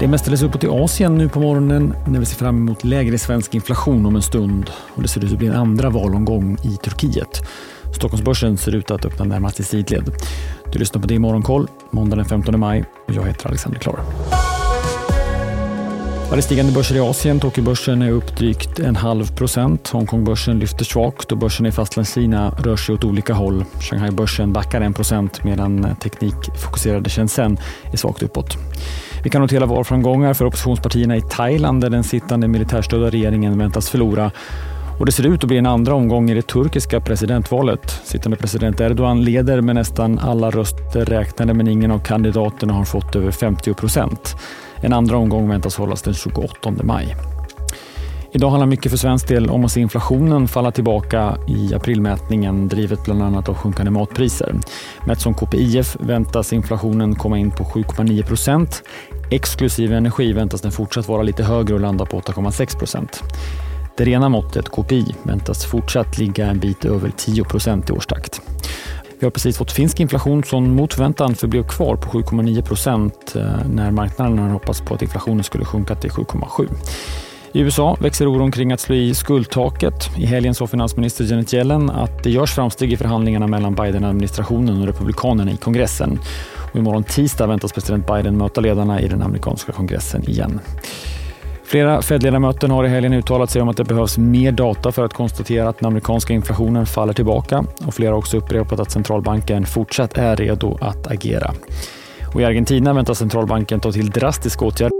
Det är mestadels uppåt i Asien nu på morgonen när vi ser fram emot lägre svensk inflation om en stund och det ser ut att bli en andra valomgång i Turkiet. Stockholmsbörsen ser ut att öppna närmast i sidled. Du lyssnar på det i Morgonkoll måndag den 15 maj och jag heter Alexander Klar. Ja, det stigande börser i Asien. Tokyobörsen är upp drygt en halv procent. Hongkongbörsen lyfter svagt och börsen i Fastlandskina rör sig åt olika håll. Shanghaibörsen backar 1 procent medan teknikfokuserade Shenzhen är svagt uppåt. Vi kan notera valframgångar för oppositionspartierna i Thailand där den sittande militärstödda regeringen väntas förlora. Och det ser ut att bli en andra omgång i det turkiska presidentvalet. Sittande president Erdogan leder med nästan alla röster räknade men ingen av kandidaterna har fått över 50 procent. En andra omgång väntas hållas den 28 maj. Idag handlar mycket för svensk del om att se inflationen falla tillbaka i aprilmätningen drivet bland annat av sjunkande matpriser. Mätt som KPIF väntas inflationen komma in på 7,9 procent. Exklusive energi väntas den fortsatt vara lite högre och landa på 8,6 procent. Det rena måttet, KPI, väntas fortsatt ligga en bit över 10 procent i årstakt. Vi har precis fått finsk inflation som mot förväntan förblev kvar på 7,9 procent eh, när marknaden hoppas hoppats på att inflationen skulle sjunka till 7,7. I USA växer oron kring att slå i skuldtaket. I helgen sa finansminister Janet Yellen att det görs framsteg i förhandlingarna mellan Biden-administrationen och Republikanerna i kongressen. Och imorgon tisdag väntas president Biden möta ledarna i den amerikanska kongressen igen. Flera Fed-ledamöter har i helgen uttalat sig om att det behövs mer data för att konstatera att den amerikanska inflationen faller tillbaka och flera har också upprepat att centralbanken fortsatt är redo att agera. Och I Argentina väntas centralbanken ta till drastiska åtgärder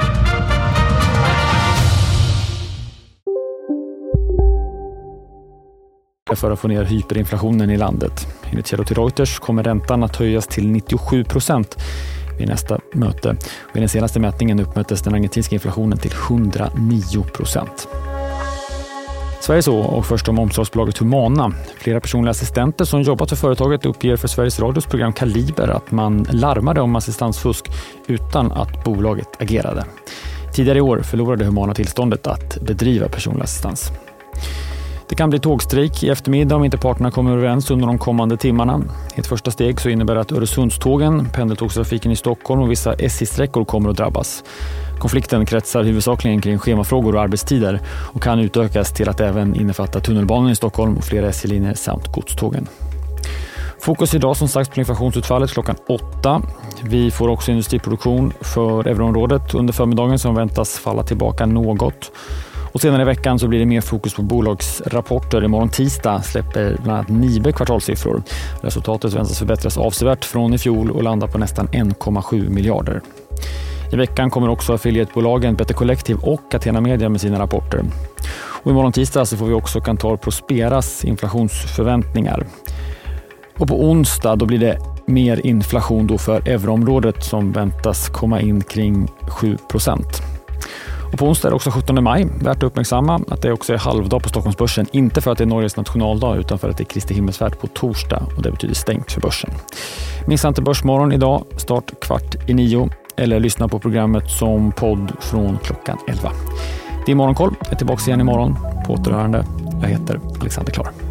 För att få ner hyperinflationen i landet. Enligt källor till Reuters kommer räntan att höjas till 97 procent vid nästa möte. Och I den senaste mätningen uppmättes den argentinska inflationen till 109 procent. Sverige så och först om omsorgsbolaget Humana. Flera personliga assistenter som jobbat för företaget uppger för Sveriges Radios program Kaliber att man larmade om assistansfusk utan att bolaget agerade. Tidigare i år förlorade Humana tillståndet att bedriva personlig assistans. Det kan bli tågstrejk i eftermiddag om inte parterna kommer överens under de kommande timmarna. I ett första steg så innebär det att Öresundstågen, pendeltågstrafiken i Stockholm och vissa SJ-sträckor kommer att drabbas. Konflikten kretsar huvudsakligen kring schemafrågor och arbetstider och kan utökas till att även innefatta tunnelbanan i Stockholm och flera SJ-linjer samt godstågen. Fokus idag som sagt på inflationsutfallet klockan åtta. Vi får också industriproduktion för euroområdet under förmiddagen som väntas falla tillbaka något. Och senare i veckan så blir det mer fokus på bolagsrapporter. Imorgon tisdag släpper bland annat Nibe kvartalssiffror. Resultatet väntas förbättras avsevärt från i fjol och landa på nästan 1,7 miljarder. I veckan kommer också affiliatebolagen Better Collective och Catena Media med sina rapporter. Och imorgon tisdag så får vi också Kantar Prosperas inflationsförväntningar. Och på onsdag då blir det mer inflation då för euroområdet som väntas komma in kring 7 procent. Och på onsdag är det också 17 maj. Värt att uppmärksamma att det också är halvdag på Stockholmsbörsen. Inte för att det är Norges nationaldag utan för att det är Kristi himmelsfärd på torsdag och det betyder stängt för börsen. Missa inte Börsmorgon idag, start kvart i nio eller lyssna på programmet som podd från klockan 11. Det är Morgonkoll. Jag är tillbaka igen imorgon. På återhörande. Jag heter Alexander Klar.